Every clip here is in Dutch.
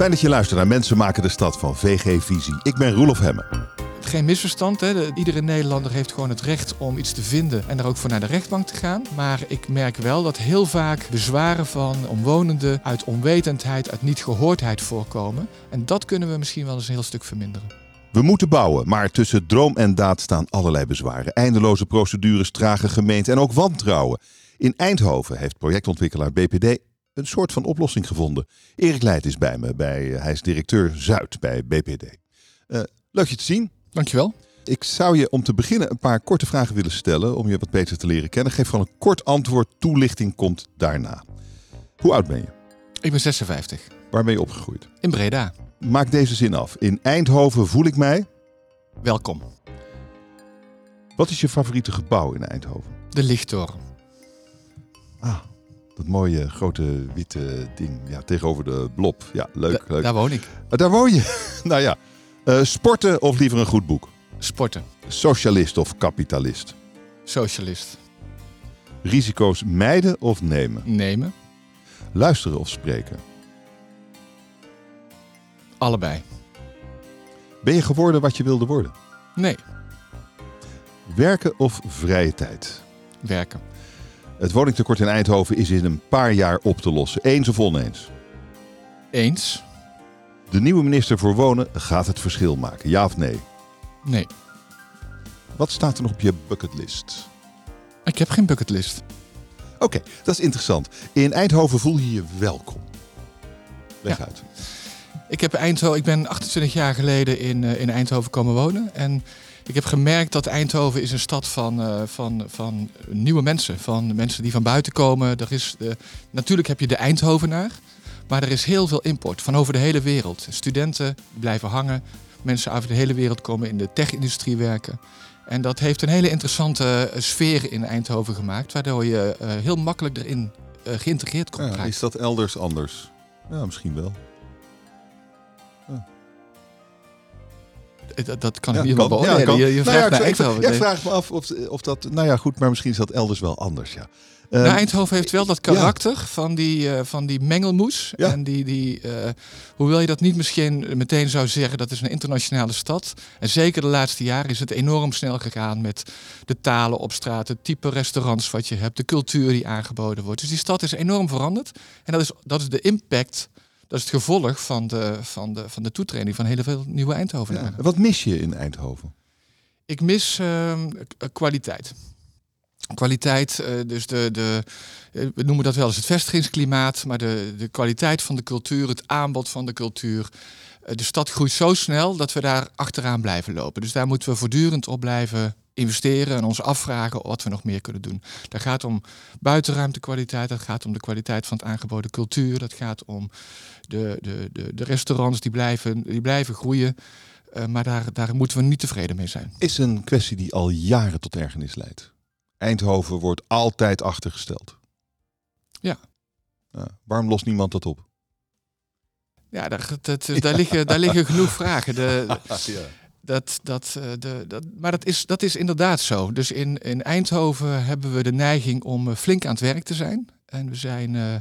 Fijn dat je luistert naar Mensen maken de stad van VG Visie. Ik ben Roelof Hemmen. Geen misverstand, hè? De- iedere Nederlander heeft gewoon het recht om iets te vinden en daar ook voor naar de rechtbank te gaan. Maar ik merk wel dat heel vaak bezwaren van omwonenden uit onwetendheid, uit niet gehoordheid voorkomen. En dat kunnen we misschien wel eens een heel stuk verminderen. We moeten bouwen, maar tussen droom en daad staan allerlei bezwaren. Eindeloze procedures, trage gemeenten en ook wantrouwen. In Eindhoven heeft projectontwikkelaar BPD een soort van oplossing gevonden. Erik Leijt is bij me, bij, hij is directeur Zuid bij BPD. Eh, leuk je te zien. Dankjewel. Ik zou je om te beginnen een paar korte vragen willen stellen om je wat beter te leren kennen. Geef gewoon een kort antwoord, toelichting komt daarna. Hoe oud ben je? Ik ben 56. Waar ben je opgegroeid? In Breda. Maak deze zin af. In Eindhoven voel ik mij. Welkom. Wat is je favoriete gebouw in Eindhoven? De Lichttoren. Ah, dat mooie grote witte ding ja, tegenover de blob. Ja, leuk, Da- leuk. Daar woon ik. Ah, daar woon je. nou ja. Eh, sporten of liever een goed boek? Sporten. Socialist of kapitalist? Socialist. Risico's mijden of nemen? Nemen. Luisteren of spreken? Allebei. Ben je geworden wat je wilde worden? Nee. Werken of vrije tijd? Werken. Het woningtekort in Eindhoven is in een paar jaar op te lossen. Eens of oneens? Eens. De nieuwe minister voor Wonen gaat het verschil maken. Ja of nee? Nee. Wat staat er nog op je bucketlist? Ik heb geen bucketlist. Oké, dat is interessant. In Eindhoven voel je je welkom. Leg Ja. uit. Ik, heb Eindhoven, ik ben 28 jaar geleden in, eh, in Eindhoven komen wonen. En ik heb gemerkt dat Eindhoven is een stad van, eh, van, van nieuwe mensen. Van mensen die van buiten komen. Er is natuurlijk heb je de Eindhovenaar. Maar er is heel veel import van over de hele wereld. Studenten blijven hangen. Mensen over de hele wereld komen in de tech-industrie werken. En dat heeft een hele interessante eh, sfeer in Eindhoven gemaakt. Waardoor je eh, heel makkelijk erin geïntegreerd kon Ja, is dat elders anders? Ja, misschien wel. Dat, dat kan Ja, ik niet. Ja, beoordelen. kan. je, je Nou ja, vraagt naar Eindhoven. ik vraag me af of, of dat... Nou ja, goed, maar misschien is dat elders wel anders, ja. Nou, Ehm, Eindhoven heeft wel dat karakter van, die, eh, van die mengelmoes. Ja. En die, die, eh, hoewel je dat niet misschien meteen zou zeggen, dat is een internationale stad. En zeker de laatste jaren is het enorm snel gegaan met de talen op straat, het type restaurants wat je hebt, de cultuur die aangeboden wordt. Dus die stad is enorm veranderd. En dat is, dat is de impact, dat is het gevolg van de, van de, van de toetreding van hele veel nieuwe Eindhovenaren. ja. Wat mis je in Eindhoven? Ik mis ehm, k- kwaliteit. Kwaliteit, eh, dus de, de, eh, we noemen dat wel eens het vestigingsklimaat, maar de, de kwaliteit van de cultuur, het aanbod van de cultuur. Eh, de stad groeit zo snel dat we daar achteraan blijven lopen. Dus daar moeten we voortdurend op blijven investeren en ons afvragen wat we nog meer kunnen doen. Dat gaat om buitenruimtekwaliteit, dat gaat om de kwaliteit van het aangeboden cultuur, dat gaat om de, de, de, de restaurants die blijven, die blijven groeien. Eh, maar daar, daar moeten we niet tevreden mee zijn. Is een kwestie die al jaren tot ergernis leidt. Eindhoven wordt altijd achtergesteld. Ja. Waarom lost niemand dat op? Ja, daar, dat, daar, liggen, daar liggen genoeg vragen. De, ja. Dat, dat, eh, de, dat, maar dat is, dat is inderdaad zo. Dus in, in Eindhoven hebben we de neiging om eh, flink aan het werk te zijn. En we zijn eh,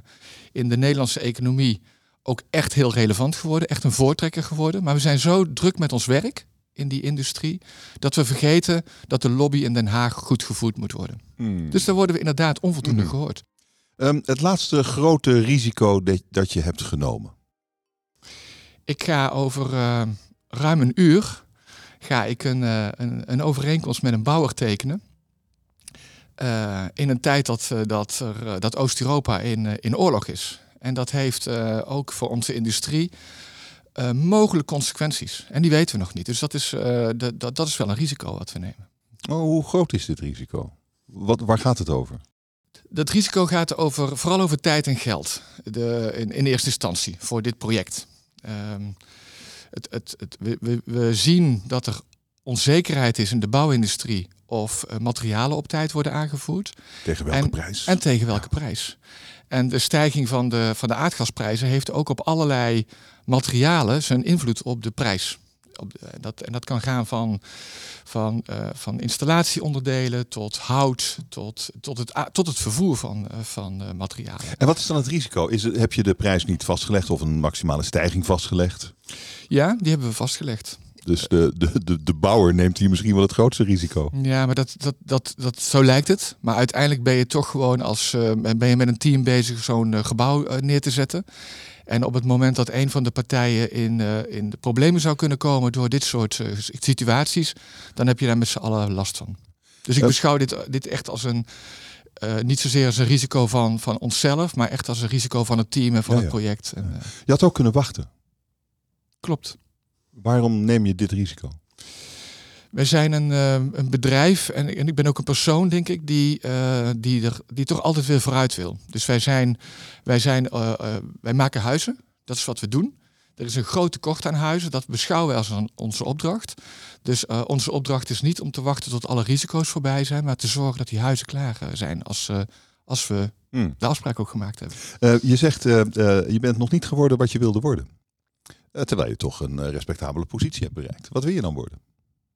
in de Nederlandse economie ook echt heel relevant geworden. Echt een voortrekker geworden. Maar we zijn zo druk met ons werk in die industrie... dat we vergeten dat de lobby in Den Haag goed gevoerd moet worden. Hmm. Dus daar worden we inderdaad onvoldoende Mhm. gehoord. Ehm, het laatste grote risico dat, dat je hebt genomen. Ik ga over ruim een uur ga ik een, eh, een, een overeenkomst met een bouwer tekenen. Eh, in een tijd dat, eh, dat, er, dat Oost-Europa in, in oorlog is. En dat heeft ook voor onze industrie eh, mogelijk consequenties. En die weten we nog niet. Dus dat is, dat, dat is wel een risico wat we nemen. Oh, hoe groot is dit risico? Wat, waar gaat het over? Dat risico gaat over, vooral over tijd en geld. De, in, in eerste instantie voor dit project. Ehm, het, het, het, we, we, we zien dat er onzekerheid is in de bouwindustrie of eh, materialen op tijd worden aangevoerd. Tegen welke En- prijs? En tegen welke prijs. En de stijging van de, van de aardgasprijzen heeft ook op allerlei materialen zijn invloed op de prijs. Op de, dat, en dat kan gaan van, van, uh, van installatieonderdelen tot hout, tot, tot, het, tot het vervoer van, uh, van materialen. En wat is dan het risico? Is het, heb je de prijs niet vastgelegd of een maximale stijging vastgelegd? Ja, die hebben we vastgelegd. Dus de, de, de, de bouwer neemt hier misschien wel het grootste risico. Ja, maar dat, dat, dat, dat, zo lijkt het. Maar uiteindelijk ben je toch gewoon als ben je met een team bezig zo'n gebouw neer te zetten. En op het moment dat een van de partijen in, in de problemen zou kunnen komen door dit soort situaties, dan heb je daar met z'n allen last van. Dus ik beschouw dit, dit echt als een. niet zozeer als een risico van, van onszelf, maar echt als een risico van het team en van Ja, het ja. project. En, Je had ook kunnen wachten. klopt. Waarom neem je dit risico? Wij zijn een, eh, een bedrijf en, en ik ben ook een persoon, denk ik, die, eh, die, er, die toch altijd weer vooruit wil. Dus wij, zijn, wij, zijn, eh, eh, wij maken huizen, dat is wat we doen. Er is een groot tekort aan huizen, dat beschouwen we als een, onze opdracht. Dus onze opdracht is niet om te wachten tot alle risico's voorbij zijn, maar te zorgen dat die huizen klaar zijn als, als we Hmm. de afspraak ook gemaakt hebben. Je zegt, je bent nog niet geworden wat je wilde worden. Terwijl je toch een respectabele positie hebt bereikt. Wat wil je dan worden?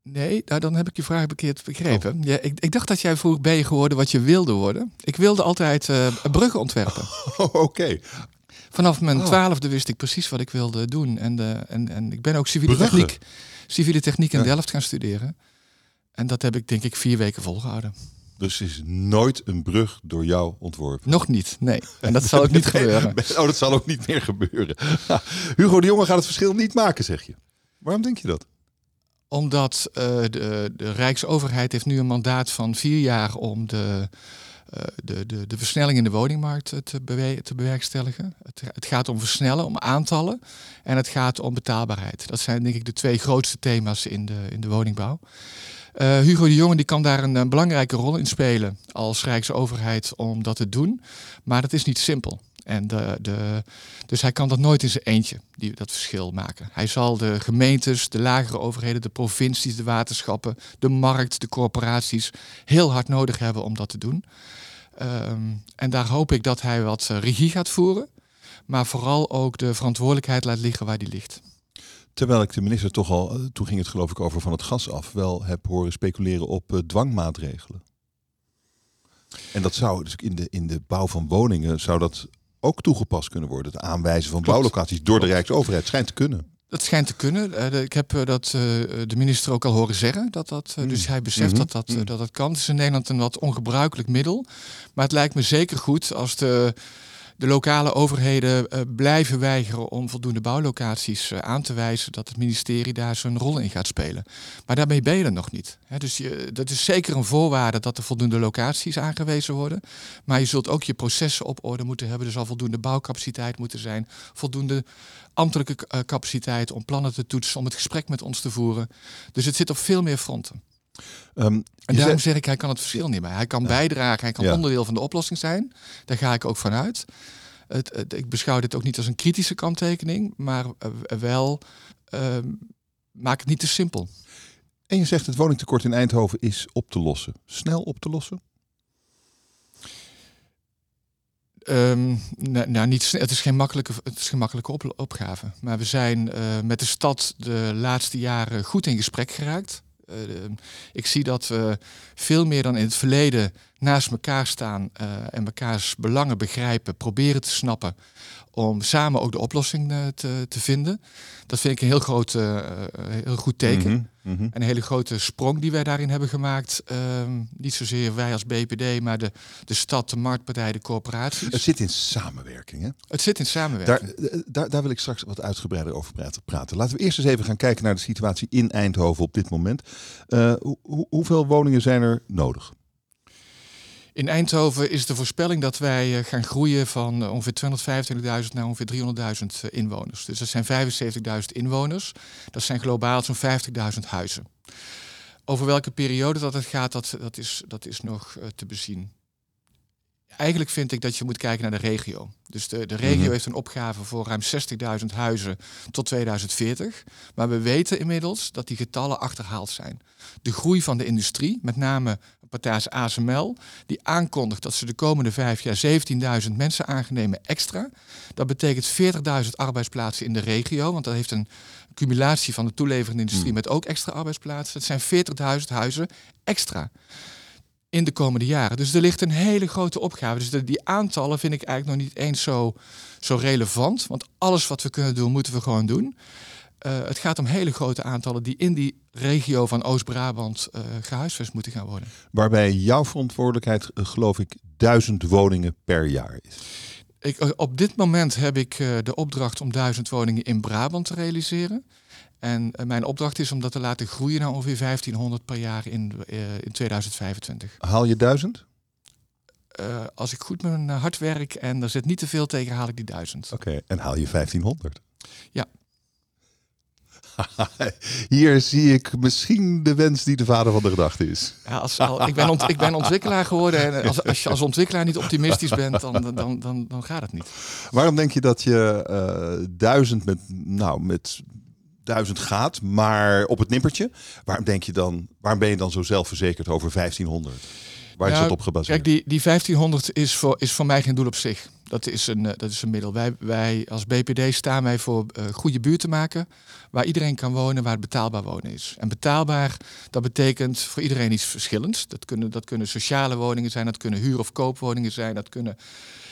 Nee, nou, dan heb ik je vraag verkeerd begrepen. Ja, ik, ik dacht dat jij vroeg ben je geworden wat je wilde worden. Ik wilde altijd eh bruggen ontwerpen. Oh, oké. Vanaf mijn Oh. twaalfde wist ik precies wat ik wilde doen. En, de, en, en ik ben ook civiele Bruggen? techniek, civiele techniek in Ja. Delft gaan studeren. En dat heb ik denk ik vier weken volgehouden. Dus is nooit een brug door jou ontworpen. Nog niet, nee. En dat zal ook niet gebeuren. Oh, dat zal ook niet meer gebeuren. Hugo de Jonge gaat het verschil niet maken, zeg je. Waarom denk je dat? Omdat eh, de, de Rijksoverheid heeft nu een mandaat van vier jaar om de, eh, de, de, de versnelling in de woningmarkt eh, te, te bewerkstelligen. Het, gaat om versnellen, om aantallen. En het gaat om betaalbaarheid. Dat zijn denk ik de twee grootste thema's in de, in de woningbouw. Hugo de Jonge die kan daar een, eh, belangrijke rol in spelen als Rijksoverheid om dat te doen. Maar dat is niet simpel. En de, dus hij kan dat nooit in zijn eentje, die, dat verschil maken. Hij zal de gemeentes, de lagere overheden, de provincies, de waterschappen, de markt, de corporaties heel hard nodig hebben om dat te doen. Ehm, en daar hoop ik dat hij wat eh, regie gaat voeren, maar vooral ook de verantwoordelijkheid laat liggen waar die ligt. Terwijl ik de minister toch al, eh, toen ging het geloof ik over van het gas af, wel heb horen speculeren op eh, dwangmaatregelen. En dat zou dus in de, in de bouw van woningen zou dat ook toegepast kunnen worden. Het aanwijzen van Klopt. bouwlocaties door de. Rijksoverheid schijnt te kunnen. Dat schijnt te kunnen. Eh, ik heb eh, dat eh, de minister ook al horen zeggen. Dat dat, eh, Mm. Dus hij beseft Mhm. dat, dat, Mm. dat dat kan. Het is in Nederland een wat ongebruikelijk middel. Maar het lijkt me zeker goed als de, de lokale overheden eh, blijven weigeren om voldoende bouwlocaties eh, aan te wijzen. Dat het ministerie daar zijn rol in gaat spelen. Maar daarmee ben je er nog niet. Dus je, dat is zeker een voorwaarde dat er voldoende locaties aangewezen worden. Maar je zult ook je processen op orde moeten hebben. Er zal voldoende bouwcapaciteit moeten zijn. Voldoende ambtelijke eh, capaciteit om plannen te toetsen, om het gesprek met ons te voeren. Dus het zit op veel meer fronten. Ehm, En je daarom zeg ik, hij kan het verschil niet meer. Hij kan bijdragen, hij kan Ja. onderdeel van de oplossing zijn. Daar ga ik ook vanuit. Het, het- ik beschouw dit ook niet als een kritische kanttekening, maar eh, wel ehm, maak het niet te simpel. en je zegt het woningtekort in Eindhoven is op te lossen. Snel op te lossen? Ehm, nou, nou, niet, sne- het is geen makkelijke, het is geen makkelijke op- opgave. Maar we zijn eh, met de stad de laatste jaren goed in gesprek geraakt. Eh, de- ik zie dat we veel meer dan in het verleden naast elkaar staan eh, en mekaars belangen begrijpen, proberen te snappen om samen ook de oplossing eh, te, te vinden. Dat vind ik een heel, groot, eh, heel goed teken. En een hele grote sprong die wij daarin hebben gemaakt. Ehm, niet zozeer wij als BPD, maar de, de stad, de marktpartij, de corporaties. Het zit in samenwerking. Hè? Het zit in samenwerking. Daar, daar, daar wil ik straks wat uitgebreider over praten-. Laten we eerst eens even gaan kijken naar de situatie in Eindhoven op dit moment. Hoe- hoe- hoeveel woningen zijn er nodig? In Eindhoven is de voorspelling dat wij eh, gaan groeien van eh, ongeveer 225.000 naar ongeveer 300.000 eh, inwoners. Dus dat zijn 75.000 inwoners. Dat zijn globaal zo'n 50.000 huizen. Over welke periode dat het gaat, dat, dat, is, dat is nog te bezien. Eigenlijk vind ik dat je moet kijken naar de regio. Dus de, de regio Mhm. heeft een opgave voor ruim 60.000 huizen tot 2040. Maar we weten inmiddels dat die getallen achterhaald zijn. De groei van de industrie, met name Partij ASML, die aankondigt dat ze de komende vijf jaar 17.000 mensen aangenemen extra. Dat betekent 40.000 arbeidsplaatsen in de regio, want dat heeft een cumulatie van de toeleverende industrie Hmm. met ook extra arbeidsplaatsen. Dat zijn 40.000 huizen extra in de komende jaren. Dus er ligt een hele grote opgave. Dus de, die aantallen vind ik eigenlijk nog niet eens zo, zo relevant. Want alles wat we kunnen doen, moeten we gewoon doen. Eh, het gaat om hele grote aantallen die in die regio van Oost-Brabant eh gehuisvest moeten gaan worden. Waarbij jouw verantwoordelijkheid, eh, geloof ik, duizend woningen per jaar is. Ik, op dit moment heb ik de opdracht om duizend woningen in Brabant te realiseren. En mijn opdracht is om dat te laten groeien naar ongeveer 1500 per jaar in, in 2025. Haal je duizend? Als ik goed mijn hard werk en er zit niet te veel tegen, haal ik die duizend. Oké, en haal je 1500? Ja. Hier zie ik misschien de wens die de vader van de gedachte is. Ja, als, al, ik, ben ont, ik ben ontwikkelaar geworden en als, als je als ontwikkelaar niet optimistisch bent, dan, dan, dan, dan gaat het niet. Waarom denk je dat je eh, duizend met, nou, met duizend gaat, maar op het nippertje? Waarom denk je dan, waarom ben je dan zo zelfverzekerd over 1500? Waar is Nou, dat op gebaseerd? Kijk, die, die 1500 is voor, is voor mij geen doel op zich. Dat is een, eh, dat is een middel. Wij, wij als BPD staan wij voor eh, goede buurten maken. Waar iedereen kan wonen, waar het betaalbaar wonen is. En betaalbaar, dat betekent voor iedereen iets verschillends. Dat kunnen, dat kunnen sociale woningen zijn, dat kunnen huur- of koopwoningen zijn. Dat kunnen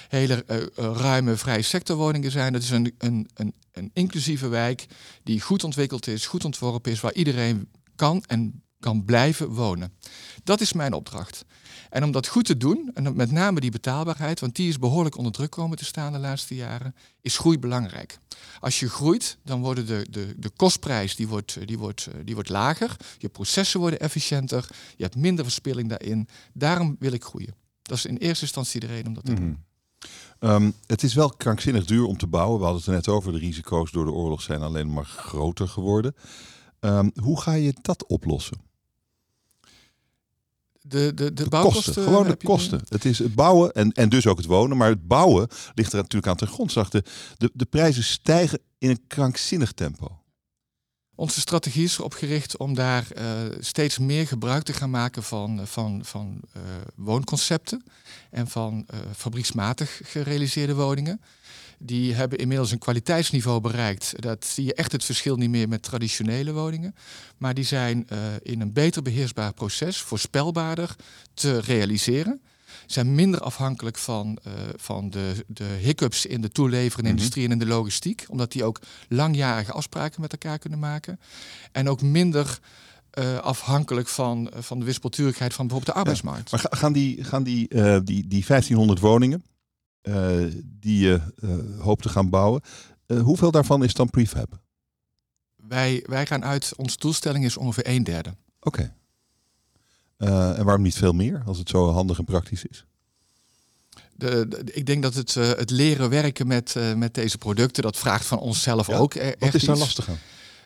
hele eh, ruime vrije sectorwoningen zijn. Dat is een, een, een, een inclusieve wijk die goed ontwikkeld is, goed ontworpen is. Waar iedereen kan en kan blijven wonen. Dat is mijn opdracht. En om dat goed te doen, en met name die betaalbaarheid, want die is behoorlijk onder druk komen te staan de laatste jaren, is groei belangrijk. Als je groeit, dan worden de, de, de kostprijs die wordt, die, wordt, die wordt lager, je processen worden efficiënter, je hebt minder verspilling daarin. Daarom wil ik groeien. Dat is in eerste instantie de reden om dat te doen. Mhm. Ehm, het is wel krankzinnig duur om te bouwen. We hadden het er net over. De risico's door de oorlog zijn alleen maar groter geworden. Ehm, hoe ga je dat oplossen? De, de, de, De kosten, gewoon de je kosten. Het is het bouwen en, en dus ook het wonen. Maar het bouwen ligt er natuurlijk aan ten grondslag. De, de, de prijzen stijgen in een krankzinnig tempo. Onze strategie is erop gericht om daar uh, steeds meer gebruik te gaan maken van, van, van uh, woonconcepten en van uh, fabrieksmatig gerealiseerde woningen. Die hebben inmiddels een kwaliteitsniveau bereikt. Dat zie je echt het verschil niet meer met traditionele woningen. Maar die zijn in een beter beheersbaar proces, voorspelbaarder te realiseren zijn minder afhankelijk van, uh, van de, de hiccups in de toeleverende Mhm. industrie en in de logistiek. Omdat die ook langjarige afspraken met elkaar kunnen maken. En ook minder uh, afhankelijk van, van de wispelturigheid van bijvoorbeeld de arbeidsmarkt. Maar ga- gaan die, gaan die, eh, die, die 1500 woningen eh, die je eh, hoopt te gaan bouwen, eh, hoeveel daarvan is dan prefab? Wij, wij gaan uit, onze doelstelling is ongeveer een derde. Oké. Eh, en waarom niet veel meer, als het zo handig en praktisch is? De, de- ik denk dat het, eh, het leren werken met, eh, met deze producten, dat vraagt van onszelf Ja, ook. e- Wat is daar lastig aan?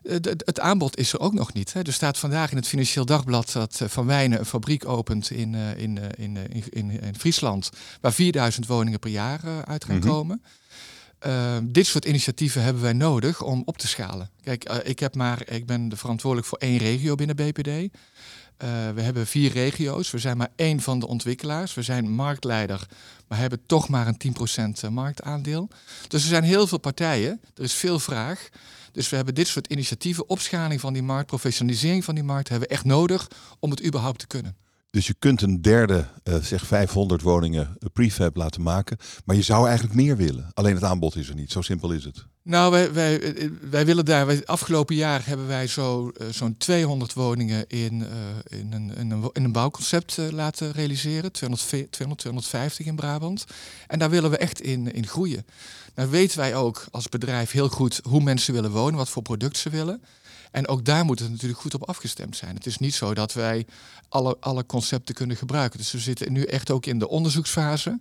Eh, het aanbod is er ook nog niet. Hè. Er staat vandaag in het Financieel Dagblad dat eh, Van Wijnen een fabriek opent in, eh, in, in, in, in, Friesland, waar 4000 woningen per jaar uit gaan Mhm. komen. Dit soort initiatieven hebben wij nodig om op te schalen. Kijk, ik, heb maar, ik ben de verantwoordelijk voor één regio binnen BPD. We hebben vier regio's. We zijn maar één van de ontwikkelaars. We zijn marktleider, maar hebben toch maar een 10% marktaandeel. Dus er zijn heel veel partijen. Er is veel vraag. Dus we hebben dit soort initiatieven, opschaling van die markt, professionalisering van die markt, hebben we echt nodig om het überhaupt te kunnen. Dus je kunt een derde, eh, zeg 500 woningen eh, prefab laten maken. Maar je zou eigenlijk meer willen. Alleen het aanbod is er niet. Zo simpel is het. Nou, wij, wij, willen daar. Wij, afgelopen jaar hebben wij eh, zo'n 200 woningen in, eh, in, een, in, een, in een bouwconcept eh, laten realiseren. 200, 200, 250 in Brabant. En daar willen we echt in, in groeien. Nou weten wij ook als bedrijf heel goed hoe mensen willen wonen, wat voor product ze willen. En ook daar moet het natuurlijk goed op afgestemd zijn. Het is niet zo dat wij alle, alle concepten kunnen gebruiken. Dus we zitten nu echt ook in de onderzoeksfase.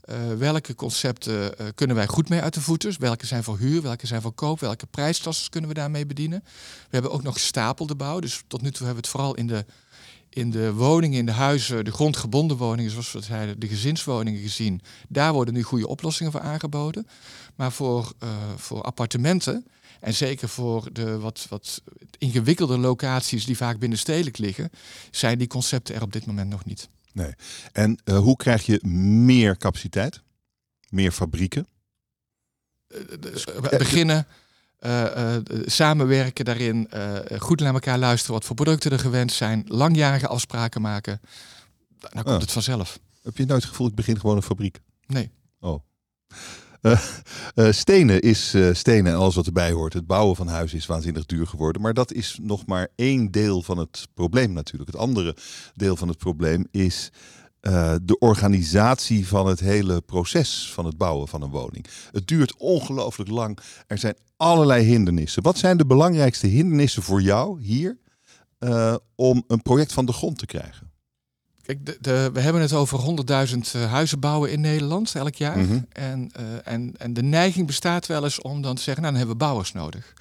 Eh, welke concepten eh, kunnen wij goed mee uit de voeten? Welke zijn voor huur, welke zijn voor koop? Welke prijsklassen kunnen we daarmee bedienen? We hebben ook nog stapelde bouw. Dus tot nu toe hebben we het vooral in de, in de woningen, in de huizen, de grondgebonden woningen, zoals we zeiden, de gezinswoningen gezien, daar worden nu goede oplossingen voor aangeboden. Maar voor, uh, voor appartementen en zeker voor de wat, wat ingewikkelde locaties die vaak binnenstedelijk liggen, zijn die concepten er op dit moment nog niet. Nee. En uh, hoe krijg je meer capaciteit? Meer fabrieken? Uh, beginnen. Uh, samenwerken daarin, goed naar elkaar luisteren wat voor producten er gewend zijn, langjarige afspraken maken. Dan komt oh. het vanzelf. Heb je nooit het gevoel, ik begin gewoon een fabriek? Nee. Oh. Uh, stenen is uh, stenen en alles wat erbij hoort. Het bouwen van huizen is waanzinnig duur geworden. Maar dat is nog maar één deel van het probleem natuurlijk. Het andere deel van het probleem is de organisatie van het hele proces van het bouwen van een woning. Het duurt ongelooflijk lang. Er zijn allerlei hindernissen. Wat zijn de belangrijkste hindernissen voor jou hier om een project van de grond te krijgen? De, de, we hebben het over 100.000 uh, huizen bouwen in Nederland elk jaar. Mhm. en, uh, en, en de neiging bestaat wel eens om dan te zeggen, nou dan hebben we bouwers nodig.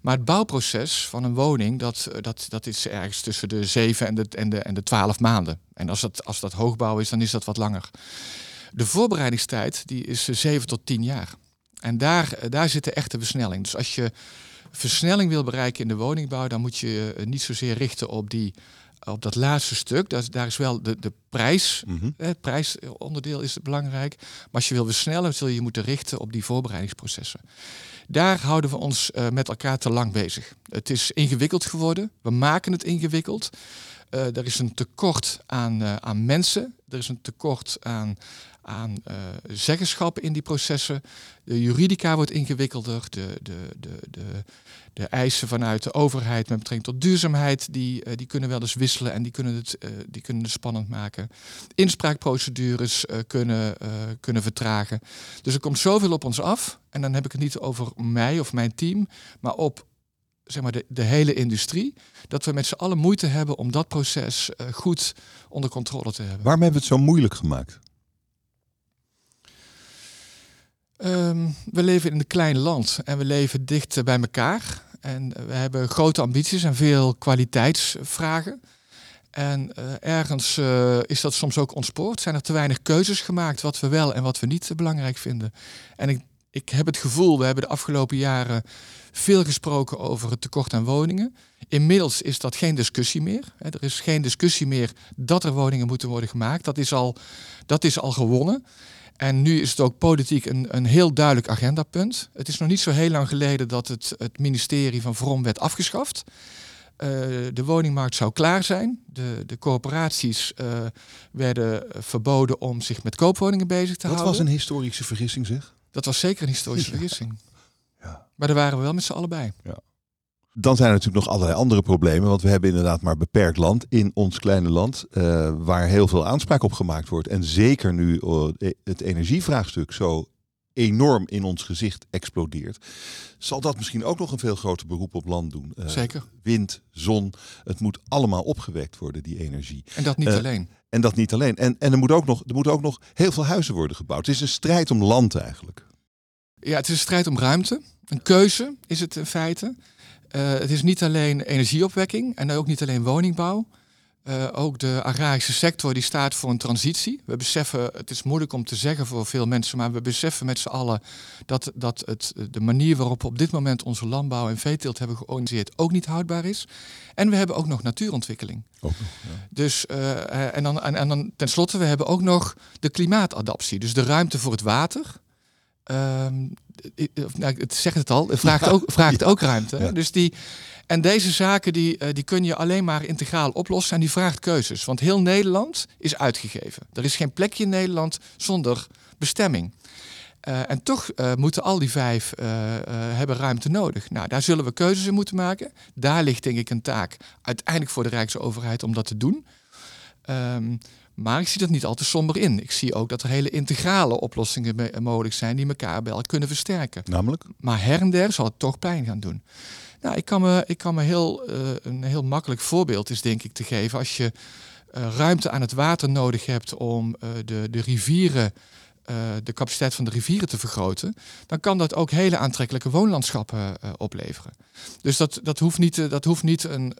Maar het bouwproces van een woning, dat, eh, dat, dat is ergens tussen de 7 en de, en, de, en de 12 maanden. En als dat, als dat hoogbouw is, dan is dat wat langer. De voorbereidingstijd die is 7 tot 10 jaar. En daar, daar zit de echte versnelling. Dus als je versnelling wil bereiken in de woningbouw, dan moet je niet zozeer richten op die op dat laatste stuk, dat, daar is wel de, de prijs, mm het prijsonderdeel is belangrijk. Maar als je wil versnellen, zul je je moeten richten op die voorbereidingsprocessen. Daar houden we ons uh, met elkaar te lang bezig. Het is ingewikkeld geworden, we maken het ingewikkeld. Uh, er is een tekort aan, uh, aan mensen, er is een tekort aan, aan uh, zeggenschap in die processen. De juridica wordt ingewikkelder, de, de, de, de, de eisen vanuit de overheid met betrekking tot duurzaamheid, die, uh, die kunnen wel eens wisselen en die kunnen het, uh, die kunnen spannend maken. Inspraakprocedures kunnen, kunnen vertragen. Dus er komt zoveel op ons af. En dan heb ik het niet over mij of mijn team, maar op zeg maar, de, de hele industrie, dat we met z'n allen moeite hebben om dat proces goed onder controle te hebben. Waarom hebben we het zo moeilijk gemaakt? Um, we leven in een klein land en we leven dicht bij elkaar. En we hebben grote ambities en veel kwaliteitsvragen. En uh, ergens uh, is dat soms ook ontspoord. Zijn er te weinig keuzes gemaakt wat we wel en wat we niet belangrijk vinden. En ik, ik heb het gevoel, we hebben de afgelopen jaren veel gesproken over het tekort aan woningen. Inmiddels is dat geen discussie meer. Er is geen discussie meer dat er woningen moeten worden gemaakt. Dat is al, dat is al gewonnen. En nu is het ook politiek een, een heel duidelijk agendapunt. Het is nog niet zo heel lang geleden dat het, het ministerie van Vrom werd afgeschaft. Uh, de woningmarkt zou klaar zijn. De, de corporaties uh, werden verboden om zich met koopwoningen bezig te houden. Dat was een historische vergissing, zeg? Dat was zeker een historische vergissing. Maar daar waren we wel met z'n allen bij. Ja. Dan zijn er natuurlijk nog allerlei andere problemen. Want we hebben inderdaad maar beperkt land in ons kleine land. Uh, waar heel veel aanspraak op gemaakt wordt. En zeker nu uh, het energievraagstuk zo enorm in ons gezicht explodeert. Zal dat misschien ook nog een veel groter beroep op land doen? Uh, zeker. Wind, zon, het moet allemaal opgewekt worden, die energie. En dat niet alleen. En dat niet alleen. En, en er, moet ook nog, er moeten ook nog heel veel huizen worden gebouwd. Het is een strijd om land eigenlijk. Ja, het is een strijd om ruimte. Een keuze is het in feite. Uh, het is niet alleen energieopwekking en ook niet alleen woningbouw. Uh, ook de agrarische sector die staat voor een transitie. We beseffen, het is moeilijk om te zeggen voor veel mensen, maar we beseffen met z'n allen dat, dat het, de manier waarop we op dit moment onze landbouw en veeteelt hebben georganiseerd ook niet houdbaar is. En we hebben ook nog natuurontwikkeling. ja. Dus, uh, en, dan, en, en dan tenslotte, we hebben ook nog de klimaatadaptie. Dus de ruimte voor het water. Um, nou, het zegt het al, het vraagt ook, vraagt ook ruimte. Dus die, en deze zaken die, uh, die kun je alleen maar integraal oplossen en die vraagt keuzes. Want heel Nederland is uitgegeven. Er is geen plekje in Nederland zonder bestemming. Uh, en toch uh, moeten al die vijf hebben ruimte nodig. Nou, daar zullen we keuzes in moeten maken. Daar ligt denk ik een taak uiteindelijk voor de Rijksoverheid om dat te doen. Um, maar ik zie dat niet al te somber in. Ik zie ook dat er hele integrale oplossingen mogelijk zijn die elkaar wel kunnen versterken. Namelijk? Maar her en der zal het toch pijn gaan doen. Nou, ik kan me, ik kan me heel, uh, een heel makkelijk voorbeeld is denk ik te geven. Als je uh, ruimte aan het water nodig hebt om uh, de, de rivieren, de capaciteit van de rivieren te vergroten, dan kan dat ook hele aantrekkelijke woonlandschappen opleveren. Dus dat, dat, hoeft niet, dat, hoeft niet een,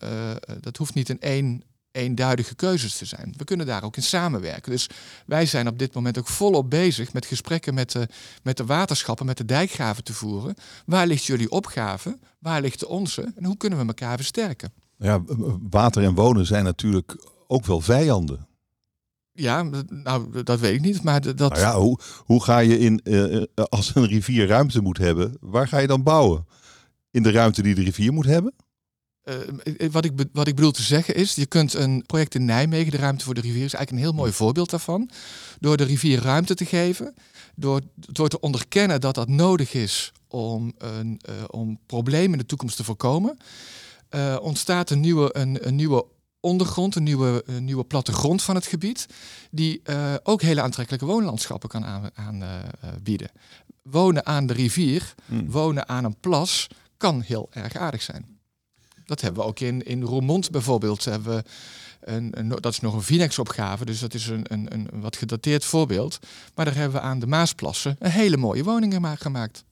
dat hoeft niet een één eenduidige keuzes te zijn. We kunnen daar ook in samenwerken. Dus wij zijn op dit moment ook volop bezig met gesprekken met de, met de waterschappen, met de dijkgraven te voeren. Waar ligt jullie opgave? Waar ligt de onze? En hoe kunnen we elkaar versterken? Ja, water en wonen zijn natuurlijk ook wel vijanden. Ja, nou, dat weet ik niet. Maar dat... Nou ja, hoe, hoe ga je in, uh, als een rivier ruimte moet hebben, waar ga je dan bouwen? In de ruimte die de rivier moet hebben? Uh, wat, ik wat ik bedoel te zeggen is, je kunt een project in Nijmegen, de ruimte voor de rivier, is eigenlijk een heel mooi voorbeeld daarvan. Door de rivier ruimte te geven, door, door te onderkennen dat dat nodig is om, een, uh, om problemen in de toekomst te voorkomen, uh, ontstaat een nieuwe, een, een nieuwe ondergrond, een nieuwe, een nieuwe plattegrond van het gebied, die ook hele aantrekkelijke woonlandschappen kan aanbieden. Aan, wonen aan de rivier, hmm. wonen aan een plas, kan heel erg aardig zijn. Dat hebben we ook in, in Roermond bijvoorbeeld. Hebben we een, dat is nog een Vinex-opgave, dus dat is een, een, een wat gedateerd voorbeeld. Maar daar hebben we aan de Maasplassen een hele mooie woningen gemaakt.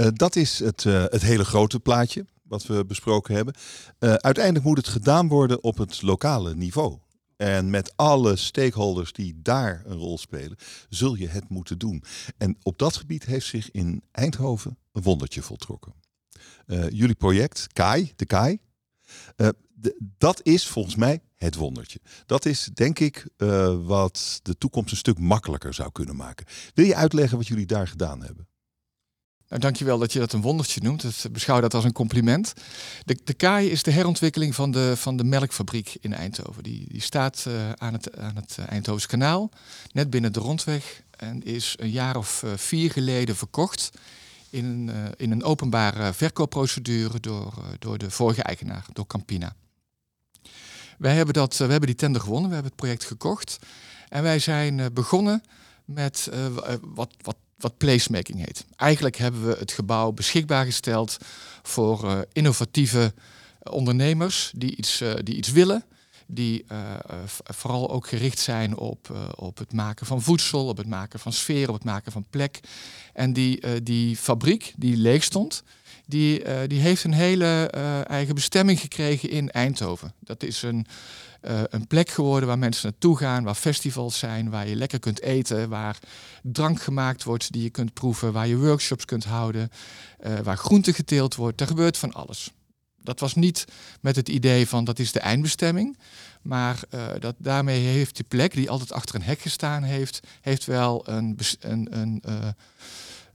Uh, dat is het, het hele grote plaatje wat we besproken hebben. Uh, uiteindelijk moet het gedaan worden op het lokale niveau. En met alle stakeholders die daar een rol spelen, zul je het moeten doen. En op dat gebied heeft zich in Eindhoven een wondertje voltrokken. Uh, jullie project, KAI, de KAI, de, dat is volgens mij het wondertje. Dat is denk ik wat de toekomst een stuk makkelijker zou kunnen maken. Wil je uitleggen wat jullie daar gedaan hebben? Nou, dankjewel dat je dat een wondertje noemt. Ik beschouw dat als een compliment. De, de KAI is de herontwikkeling van de, van de melkfabriek in Eindhoven. Die, die staat aan het, aan het Eindhoven's kanaal, net binnen de rondweg. En is een jaar of vier geleden verkocht in een, uh, in een openbare verkoopprocedure door, door de vorige eigenaar, door Campina. Wij hebben, dat, we hebben die tender gewonnen, we hebben het project gekocht. En wij zijn begonnen met wat, wat wat placemaking heet. Eigenlijk hebben we het gebouw beschikbaar gesteld voor innovatieve ondernemers die iets, die iets willen. Die uh, vooral ook gericht zijn op, op het maken van voedsel, op het maken van sfeer, op het maken van plek. En die, die fabriek die leeg stond, die, die heeft een hele eigen bestemming gekregen in Eindhoven. Dat is een, een plek geworden waar mensen naartoe gaan, waar festivals zijn, waar je lekker kunt eten, waar drank gemaakt wordt die je kunt proeven, waar je workshops kunt houden, waar groente geteeld wordt. Er gebeurt van alles. Dat was niet met het idee van dat is de eindbestemming, maar uh, dat daarmee heeft die plek die altijd achter een hek gestaan heeft, heeft wel een, een, een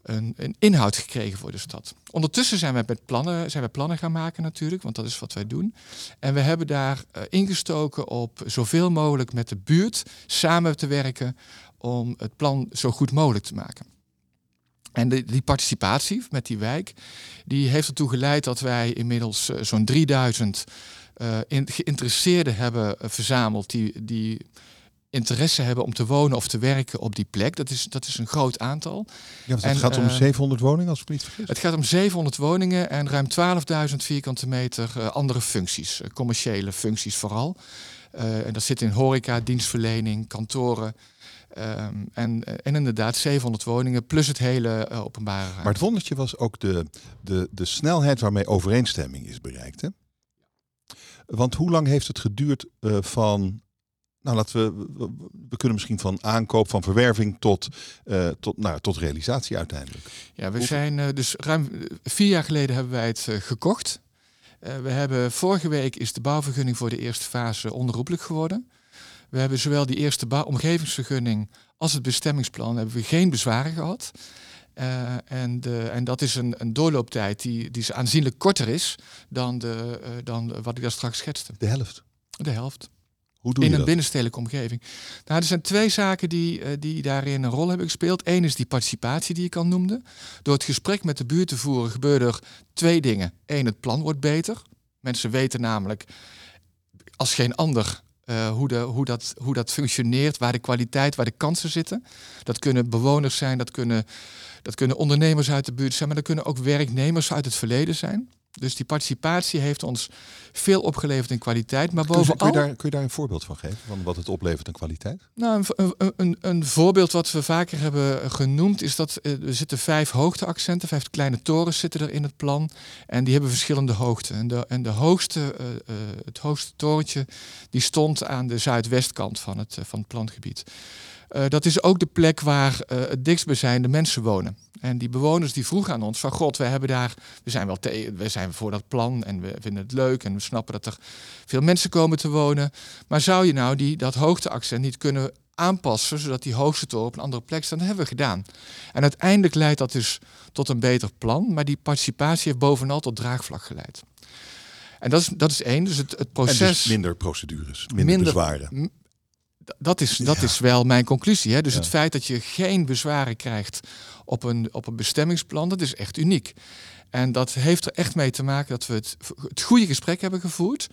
een, een, inhoud gekregen voor de stad. Ondertussen zijn we met plannen, zijn we plannen gaan maken natuurlijk, want dat is wat wij doen. En we hebben daar uh, ingestoken op zoveel mogelijk met de buurt samen te werken om het plan zo goed mogelijk te maken. En de, die participatie met die wijk, die heeft ertoe geleid dat wij inmiddels uh, zo'n 3000 uh, in, geïnteresseerden hebben verzameld die, die interesse hebben om te wonen of te werken op die plek. Dat is, dat is een groot aantal. Ja, het gaat om 700 eh, woningen, als ik niet vergis. Het gaat om 700 woningen en ruim 12.000 vierkante meter uh, andere functies, commerciële functies vooral. en dat zit in horeca, dienstverlening, kantoren. Um, en, en inderdaad 700 woningen plus het hele openbare ruimte. Maar het wondertje was ook de, de, de snelheid waarmee overeenstemming is bereikt. Hè? Want hoe lang heeft het geduurd van nou, laten we, we kunnen misschien van aankoop, van verwerving tot, uh, tot, nou, tot realisatie uiteindelijk. Ja, we zijn uh, dus ruim vier jaar geleden hebben wij het uh, gekocht. we hebben vorige week is de bouwvergunning voor de eerste fase onroepelijk geworden. We hebben zowel die eerste omgevingsvergunning als het bestemmingsplan hebben we geen bezwaren gehad. en, de, en dat is een, een doorlooptijd die, die aanzienlijk korter is dan, de, dan wat ik daar straks schetste. De helft? De helft in een binnenstedelijke omgeving. Nou, er zijn twee zaken die, uh, die daarin een rol hebben gespeeld. Eén is die participatie die ik al noemde. Door het gesprek met de buurt te voeren gebeuren er twee dingen. Eén, het plan wordt beter. Mensen weten namelijk als geen ander uh, hoe, de, hoe, dat, hoe dat functioneert, waar de kwaliteit, waar de kansen zitten. Dat kunnen bewoners zijn, dat kunnen, dat kunnen ondernemers uit de buurt zijn, maar dat kunnen ook werknemers uit het verleden zijn. Dus die participatie heeft ons veel opgeleverd in kwaliteit. Maar Kun je, bovenal... kun, je daar, kun je daar een voorbeeld van geven? Van wat het oplevert in kwaliteit? Nou, een, een, een, een voorbeeld wat we vaker hebben genoemd is dat eh, er zitten vijf hoogteaccenten, vijf kleine torens zitten er in het plan. En die hebben verschillende hoogten. En, de, en de hoogste, eh, eh, het hoogste torentje die stond aan de zuidwestkant van het, van het plangebied. Dat is ook de plek waar het dichtstbijzijnde mensen wonen. En die bewoners die vroegen aan ons van god, we hebben daar, we zijn wel tegen, we zijn voor dat plan en we vinden het leuk en we snappen dat er veel mensen komen te wonen. Maar zou je nou die, dat hoogteaccent niet kunnen aanpassen, zodat die hoogste toren op een andere plek staat? Dat hebben we gedaan. En uiteindelijk leidt dat dus tot een beter plan, maar die participatie heeft bovenal tot draagvlak geleid. En dat is, dat is één. Dus het, het proces. En dus minder procedures, minder, minder bezwaren dat is, dat is wel mijn conclusie. Hè? Dus het feit dat je geen bezwaren krijgt op een, op een bestemmingsplan, dat is echt uniek. En dat heeft er echt mee te maken dat we het, het goede gesprek hebben gevoerd.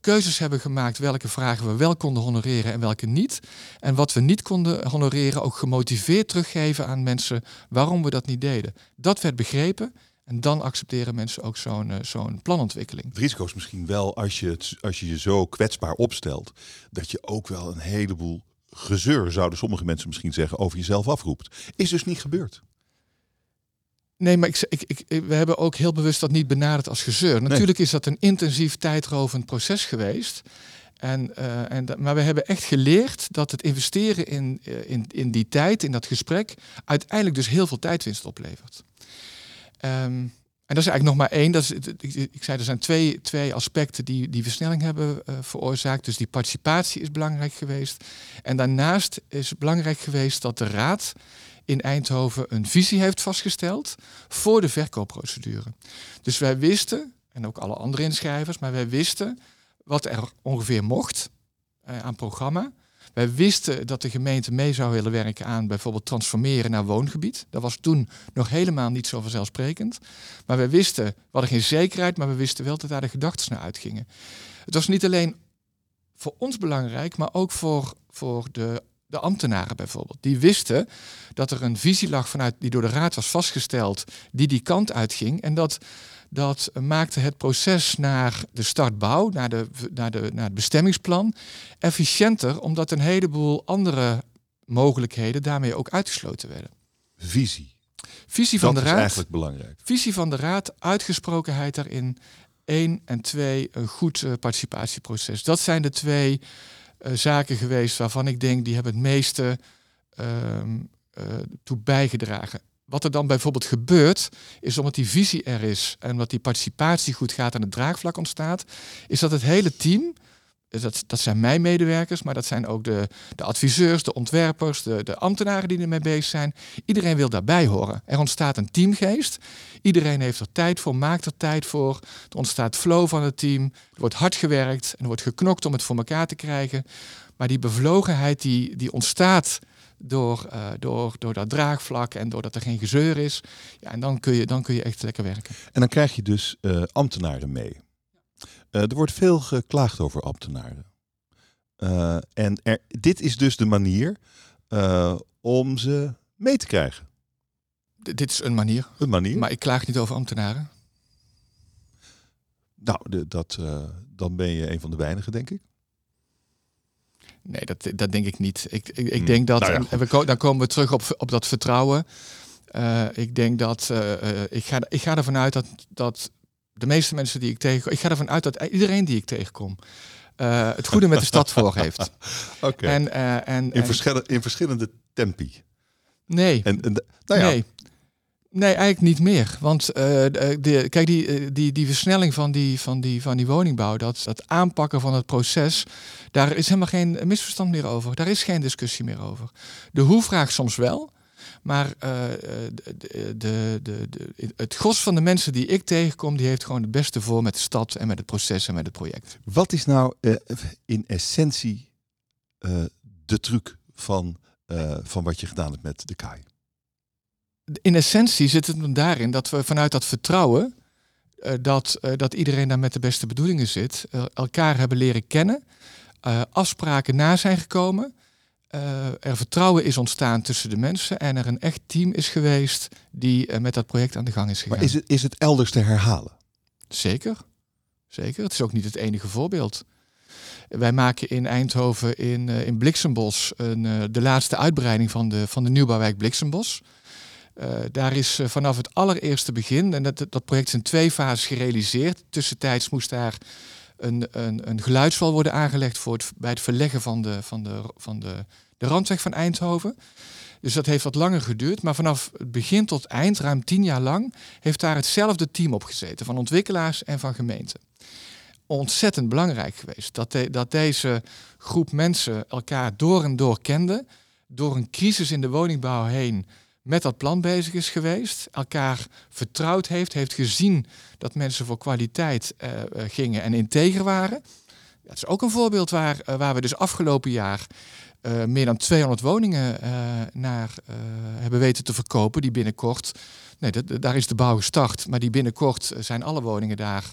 Keuzes hebben gemaakt welke vragen we wel konden honoreren en welke niet. En wat we niet konden honoreren, ook gemotiveerd teruggeven aan mensen waarom we dat niet deden. Dat werd begrepen en dan accepteren mensen ook zo'n uh, zo'n planontwikkeling. Het risico is misschien wel als je, het, als je je zo kwetsbaar opstelt, dat je ook wel een heleboel gezeur, zouden sommige mensen misschien zeggen, over jezelf afroept. Is dus niet gebeurd. Nee, maar ik, ik, ik, we hebben ook heel bewust dat niet benaderd als gezeur. Natuurlijk is dat een intensief tijdrovend proces geweest. En, uh, en, maar we hebben echt geleerd dat het investeren in, uh, in, in die tijd, in dat gesprek, uiteindelijk dus heel veel tijdwinst oplevert. Um, en dat is eigenlijk nog maar één. Dat is, ik, zei, er zijn twee, twee aspecten die die versnelling hebben uh, veroorzaakt. Dus die participatie is belangrijk geweest. En daarnaast is het belangrijk geweest dat de Raad in Eindhoven een visie heeft vastgesteld voor de verkoopprocedure. Dus wij wisten, en ook alle andere inschrijvers, maar wij wisten wat er ongeveer mocht uh, aan programma. Wij wisten dat de gemeente mee zou willen werken aan bijvoorbeeld transformeren naar woongebied. Dat was toen nog helemaal niet zo vanzelfsprekend. Maar wij wisten, we hadden geen zekerheid, maar we wisten wel dat daar de gedachten naar uitgingen. Het was niet alleen voor ons belangrijk, maar ook voor, voor de, de ambtenaren bijvoorbeeld. Die wisten dat er een visie lag vanuit, die door de raad was vastgesteld, die die kant uitging. En dat dat maakte het proces naar de startbouw, naar, de, naar, de, naar het bestemmingsplan, efficiënter, omdat een heleboel andere mogelijkheden daarmee ook uitgesloten werden. Visie. Visie van dat de Raad. is eigenlijk belangrijk. Visie van de Raad, uitgesprokenheid daarin. Eén en twee, een goed uh, participatieproces. Dat zijn de twee uh, zaken geweest waarvan ik denk die hebben het meeste uh, toe bijgedragen. Wat er dan bijvoorbeeld gebeurt, is omdat die visie er is en omdat die participatie goed gaat en het draagvlak ontstaat, is dat het hele team, dat, zijn mijn medewerkers, maar dat zijn ook de, de adviseurs, de ontwerpers, de, de ambtenaren die ermee bezig zijn. Iedereen wil daarbij horen. Er ontstaat een teamgeest. Iedereen heeft er tijd voor, maakt er tijd voor. Er ontstaat flow van het team. Er wordt hard gewerkt en er wordt geknokt om het voor elkaar te krijgen. Maar die bevlogenheid die, die ontstaat door, uh, door, door dat draagvlak en doordat er geen gezeur is. Ja, en dan kun je, dan kun je echt lekker werken. En dan krijg je dus uh, ambtenaren mee. Uh, er wordt veel geklaagd over ambtenaren. en er, dit is dus de manier om ze mee te krijgen. D dit is een manier. Een manier. Maar ik klaag niet over ambtenaren. Nou, de, dat, dan ben je een van de weinigen, denk ik. Nee, dat, dat denk ik niet. Ik, ik, ik hmm. denk dat, nou ja, en we, dan komen we terug op, op dat vertrouwen. Uh, ik denk dat, uh, ik, ga, ik ga ervan uit dat, dat de meeste mensen die ik tegenkom, ik ga ervan uit dat iedereen die ik tegenkom, uh, het goede met de stad voor heeft. Oké. Okay. En, en, in, verschillende, in verschillende tempi. Nee. En, en nou ja. Nee. Nee, eigenlijk niet meer. Want uh, de, kijk, die, die, die versnelling van die, van, die, van die woningbouw, dat, dat aanpakken van het proces, daar is helemaal geen misverstand meer over. Daar is geen discussie meer over. De hoe-vraag soms wel. Maar uh, de, de, de, de, het gros van de mensen die ik tegenkom, die heeft gewoon het beste voor met de stad en met het proces en met het project. Wat is nou uh, in essentie de truc van, van wat je gedaan hebt met de KAI? in essentie zit het daarin dat we vanuit dat vertrouwen, dat, dat iedereen daar met de beste bedoelingen zit, elkaar hebben leren kennen, afspraken na zijn gekomen, er vertrouwen is ontstaan tussen de mensen en er een echt team is geweest die met dat project aan de gang is gegaan. Maar is het, is het elders te herhalen? Zeker. Zeker. Het is ook niet het enige voorbeeld. Wij maken in Eindhoven in, uh, in Bliksembos een, uh, de laatste uitbreiding van de, van de nieuwbouwwijk Bliksembos. Uh, daar is vanaf het allereerste begin, en dat, dat project is in twee fases gerealiseerd. Tussentijds moest daar een, een, een geluidswal worden aangelegd voor het, bij het verleggen van de, van, de, van de, de randweg van Eindhoven. Dus dat heeft wat langer geduurd. Maar vanaf het begin tot eind, ruim tien jaar lang, heeft daar hetzelfde team op gezeten. Van ontwikkelaars en van gemeenten. Ontzettend belangrijk geweest dat, dat deze groep mensen elkaar door en door kende. Door een crisis in de woningbouw heen met dat plan bezig is geweest. Elkaar vertrouwd heeft. Heeft gezien dat mensen voor kwaliteit uh, gingen en integer waren. Dat is ook een voorbeeld waar, uh, waar we dus afgelopen jaar uh, meer dan 200 woningen uh, naar uh, hebben weten te verkopen. Die binnenkort, nee, daar is de bouw gestart, maar die binnenkort zijn alle woningen daar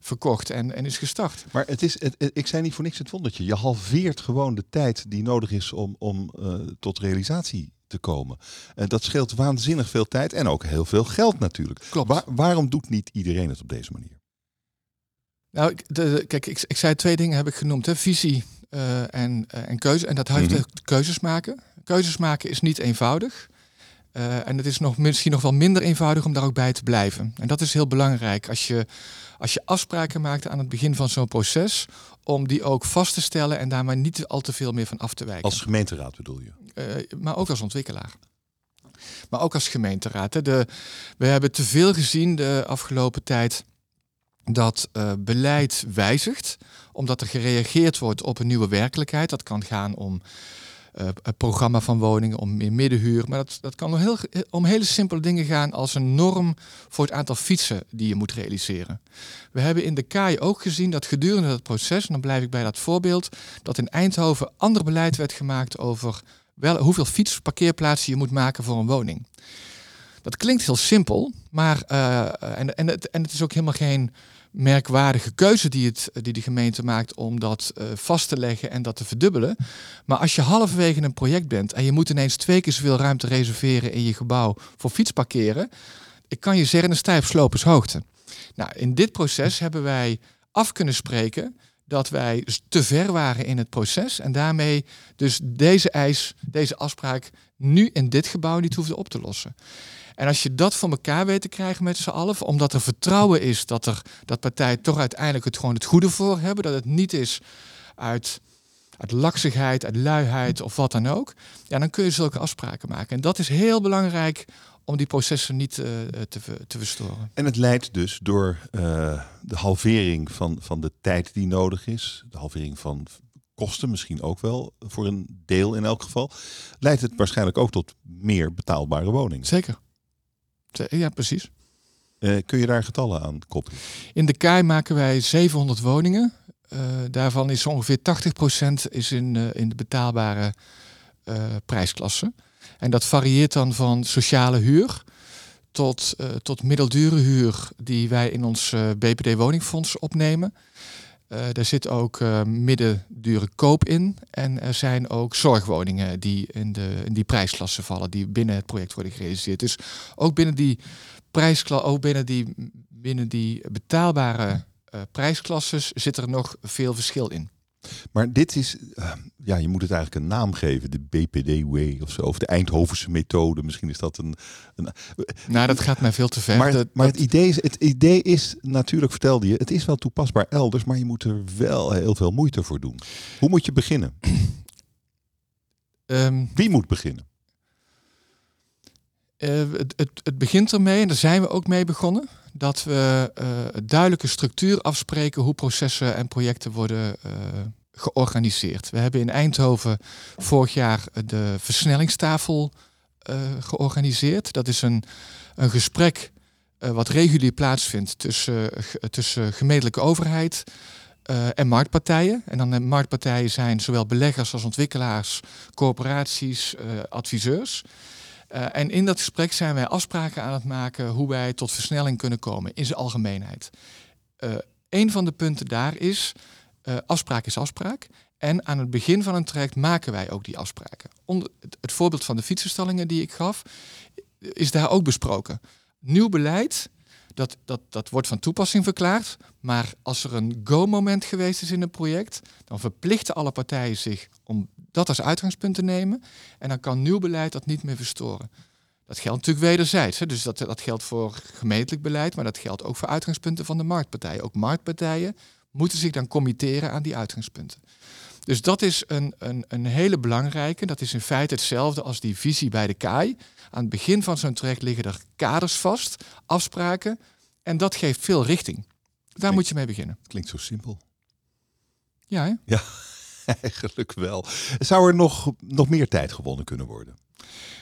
verkocht en, en is gestart. Maar het is, het, ik zei niet voor niks het wondertje. Je halveert gewoon de tijd die nodig is om, om tot realisatie te komen. En dat scheelt waanzinnig veel tijd en ook heel veel geld natuurlijk. Klopt. Waar, waarom doet niet iedereen het op deze manier? Nou, de, kijk, ik, ik zei twee dingen heb ik genoemd. Hè. Visie uh, en, uh, en keuze. En dat heeft mm -hmm. keuzes maken. Keuzes maken is niet eenvoudig. Uh, en het is nog, misschien nog wel minder eenvoudig om daar ook bij te blijven. En dat is heel belangrijk als je, als je afspraken maakt aan het begin van zo'n proces, om die ook vast te stellen en daar maar niet al te veel meer van af te wijken. Als gemeenteraad bedoel je? maar ook als ontwikkelaar. Maar ook als gemeenteraad. Hè. De, we hebben te veel gezien de afgelopen tijd dat uh, beleid wijzigt, omdat er gereageerd wordt op een nieuwe werkelijkheid. Dat kan gaan om uh, programma van woningen, om meer middenhuur. Maar dat, dat kan heel, om hele simpele dingen gaan als een norm voor het aantal fietsen die je moet realiseren. We hebben in de KAI ook gezien dat gedurende het proces, en dan blijf ik bij dat voorbeeld, dat in Eindhoven ander beleid werd gemaakt over wel, hoeveel fietsparkeerplaatsen je moet maken voor een woning. Dat klinkt heel simpel, maar uh, en, en, het, en het is ook helemaal geen merkwaardige keuze die, het, die de gemeente maakt om dat uh, vast te leggen en dat te verdubbelen. Maar als je halverwege een project bent en je moet ineens twee keer zoveel ruimte reserveren in je gebouw voor fietsparkeren, ik kan je zeggen een stijf slopershoogte. Nou, in dit proces hebben wij af kunnen spreken dat wij te ver waren in het proces en daarmee dus deze eis, deze afspraak nu in dit gebouw niet hoefde op te lossen. En als je dat voor elkaar weet te krijgen met z'n allen, omdat er vertrouwen is dat, er, dat partijen toch uiteindelijk het gewoon het goede voor hebben, dat het niet is uit, uit laksigheid, uit luiheid of wat dan ook, ja, dan kun je zulke afspraken maken. En dat is heel belangrijk om die processen niet uh, te, te verstoren. En het leidt dus door uh, de halvering van, van de tijd die nodig is, de halvering van kosten misschien ook wel, voor een deel in elk geval, leidt het waarschijnlijk ook tot meer betaalbare woningen. Zeker. Ja, precies. Uh, kun je daar getallen aan koppelen? In de KEI maken wij 700 woningen. Uh, daarvan is ongeveer 80% is in, uh, in de betaalbare prijsklasse. En dat varieert dan van sociale huur tot, tot middeldure huur die wij in ons BPD woningfonds opnemen. Daar zit ook uh, middendure koop in. En er zijn ook zorgwoningen die in, de, in die prijsklasse vallen, die binnen het project worden gerealiseerd. Dus ook binnen die prijsklasse, ook binnen die, binnen die betaalbare uh, prijsklasses zit er nog veel verschil in. Maar dit is, uh, ja, je moet het eigenlijk een naam geven, de BPD-way of zo, of de Eindhovense methode. Misschien is dat een. een nou, dat gaat mij veel te ver. Maar, dat, maar het, idee is, het idee is, natuurlijk vertelde je, het is wel toepasbaar elders, maar je moet er wel heel veel moeite voor doen. Hoe moet je beginnen? um, Wie moet beginnen? Uh, het, het, het begint ermee, en daar zijn we ook mee begonnen dat we uh, duidelijke structuur afspreken hoe processen en projecten worden uh, georganiseerd. We hebben in Eindhoven vorig jaar de versnellingstafel uh, georganiseerd. Dat is een, een gesprek wat regulier plaatsvindt tussen, tussen gemeentelijke overheid en marktpartijen. En dan de marktpartijen zijn zowel beleggers als ontwikkelaars, corporaties, adviseurs. Uh, en in dat gesprek zijn wij afspraken aan het maken hoe wij tot versnelling kunnen komen in zijn algemeenheid. Uh, een van de punten daar is, uh, afspraak is afspraak. En aan het begin van een traject maken wij ook die afspraken. Onder het, het voorbeeld van de fietsenstallingen die ik gaf, is daar ook besproken. Nieuw beleid, Dat, dat, dat wordt van toepassing verklaard. Maar als er een go-moment geweest is in een project, dan verplichten alle partijen zich om dat als uitgangspunt te nemen. En dan kan nieuw beleid dat niet meer verstoren. Dat geldt natuurlijk wederzijds. Hè. Dus dat, dat geldt voor gemeentelijk beleid, maar dat geldt ook voor uitgangspunten van de marktpartijen. Ook marktpartijen moeten zich dan committeren aan die uitgangspunten. Dus dat is een, een, een hele belangrijke. Dat is in feite hetzelfde als die visie bij de KAI. Aan het begin van zo'n traject liggen er kaders vast, afspraken. En dat geeft veel richting. Daar moet je mee beginnen. Klinkt zo simpel. Ja, hè? Ja, eigenlijk wel. Zou er nog, nog meer tijd gewonnen kunnen worden?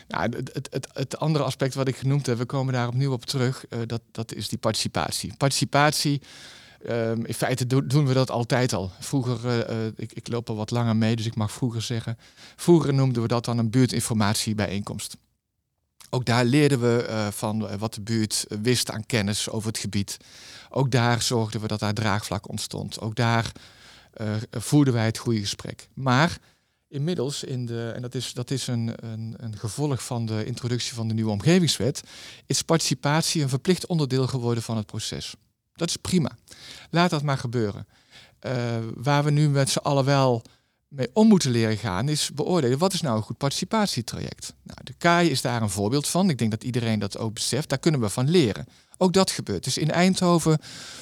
Nou, het, het, het, andere aspect wat ik genoemd heb, we komen daar opnieuw op terug, uh, dat, dat is die participatie. Participatie, um, in feite do, doen we dat altijd al. Vroeger, uh, ik, ik, loop al wat langer mee, dus ik mag vroeger zeggen. Vroeger noemden we dat dan een buurtinformatiebijeenkomst. Ook daar leerden we van wat de buurt wist aan kennis over het gebied. Ook daar zorgden we dat daar draagvlak ontstond. Ook daar voerden wij het goede gesprek. Maar inmiddels in de, en dat is, dat is een, een, een, gevolg van de introductie van de nieuwe omgevingswet, is participatie een verplicht onderdeel geworden van het proces. Dat is prima. Laat dat maar gebeuren. Uh, waar we nu met z'n allen wel mee om moeten leren gaan, is beoordelen wat is nou een goed participatietraject. Nou, de KAI is daar een voorbeeld van. Ik denk dat iedereen dat ook beseft. Daar kunnen we van leren. Ook dat gebeurt. Dus in Eindhoven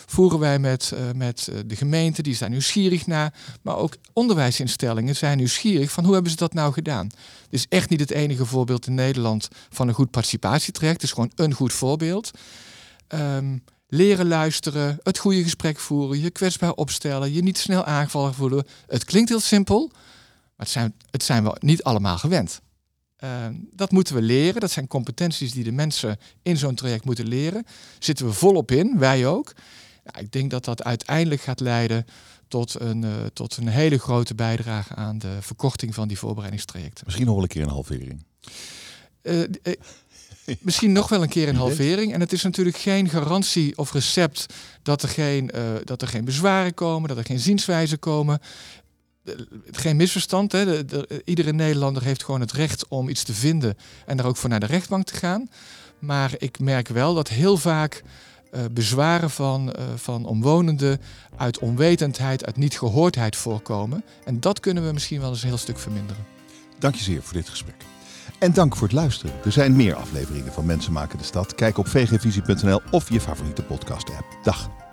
voeren wij met, uh, met uh, de gemeente, die zijn nieuwsgierig naar, maar ook onderwijsinstellingen zijn nieuwsgierig van hoe hebben ze dat nou gedaan. Het is echt niet het enige voorbeeld in Nederland van een goed participatietraject. Het is gewoon een goed voorbeeld. Um, leren luisteren, het goede gesprek voeren, je kwetsbaar opstellen, je niet snel aangevallen voelen. Het klinkt heel simpel, maar het zijn, het zijn we niet allemaal gewend. Uh, dat moeten we leren. Dat zijn competenties die de mensen in zo'n traject moeten leren. Zitten we volop in, wij ook. Ja, ik denk dat dat uiteindelijk gaat leiden tot een, uh, tot een hele grote bijdrage aan de verkorting van die voorbereidingstrajecten. Misschien nog wel een keer een halvering. Uh, Misschien nog wel een keer een halvering. En het is natuurlijk geen garantie of recept dat er geen, uh, dat er geen bezwaren komen, dat er geen zienswijzen komen. Geen misverstand. Hè? De, de, iedere Nederlander heeft gewoon het recht om iets te vinden en daar ook voor naar de rechtbank te gaan. Maar ik merk wel dat heel vaak uh, bezwaren van, uh, van omwonenden uit onwetendheid, uit niet gehoordheid voorkomen. En dat kunnen we misschien wel eens een heel stuk verminderen. Dank je zeer voor dit gesprek. En dank voor het luisteren. Er zijn meer afleveringen van Mensen maken de stad. Kijk op vgvisie.nl of je favoriete podcast app. Dag.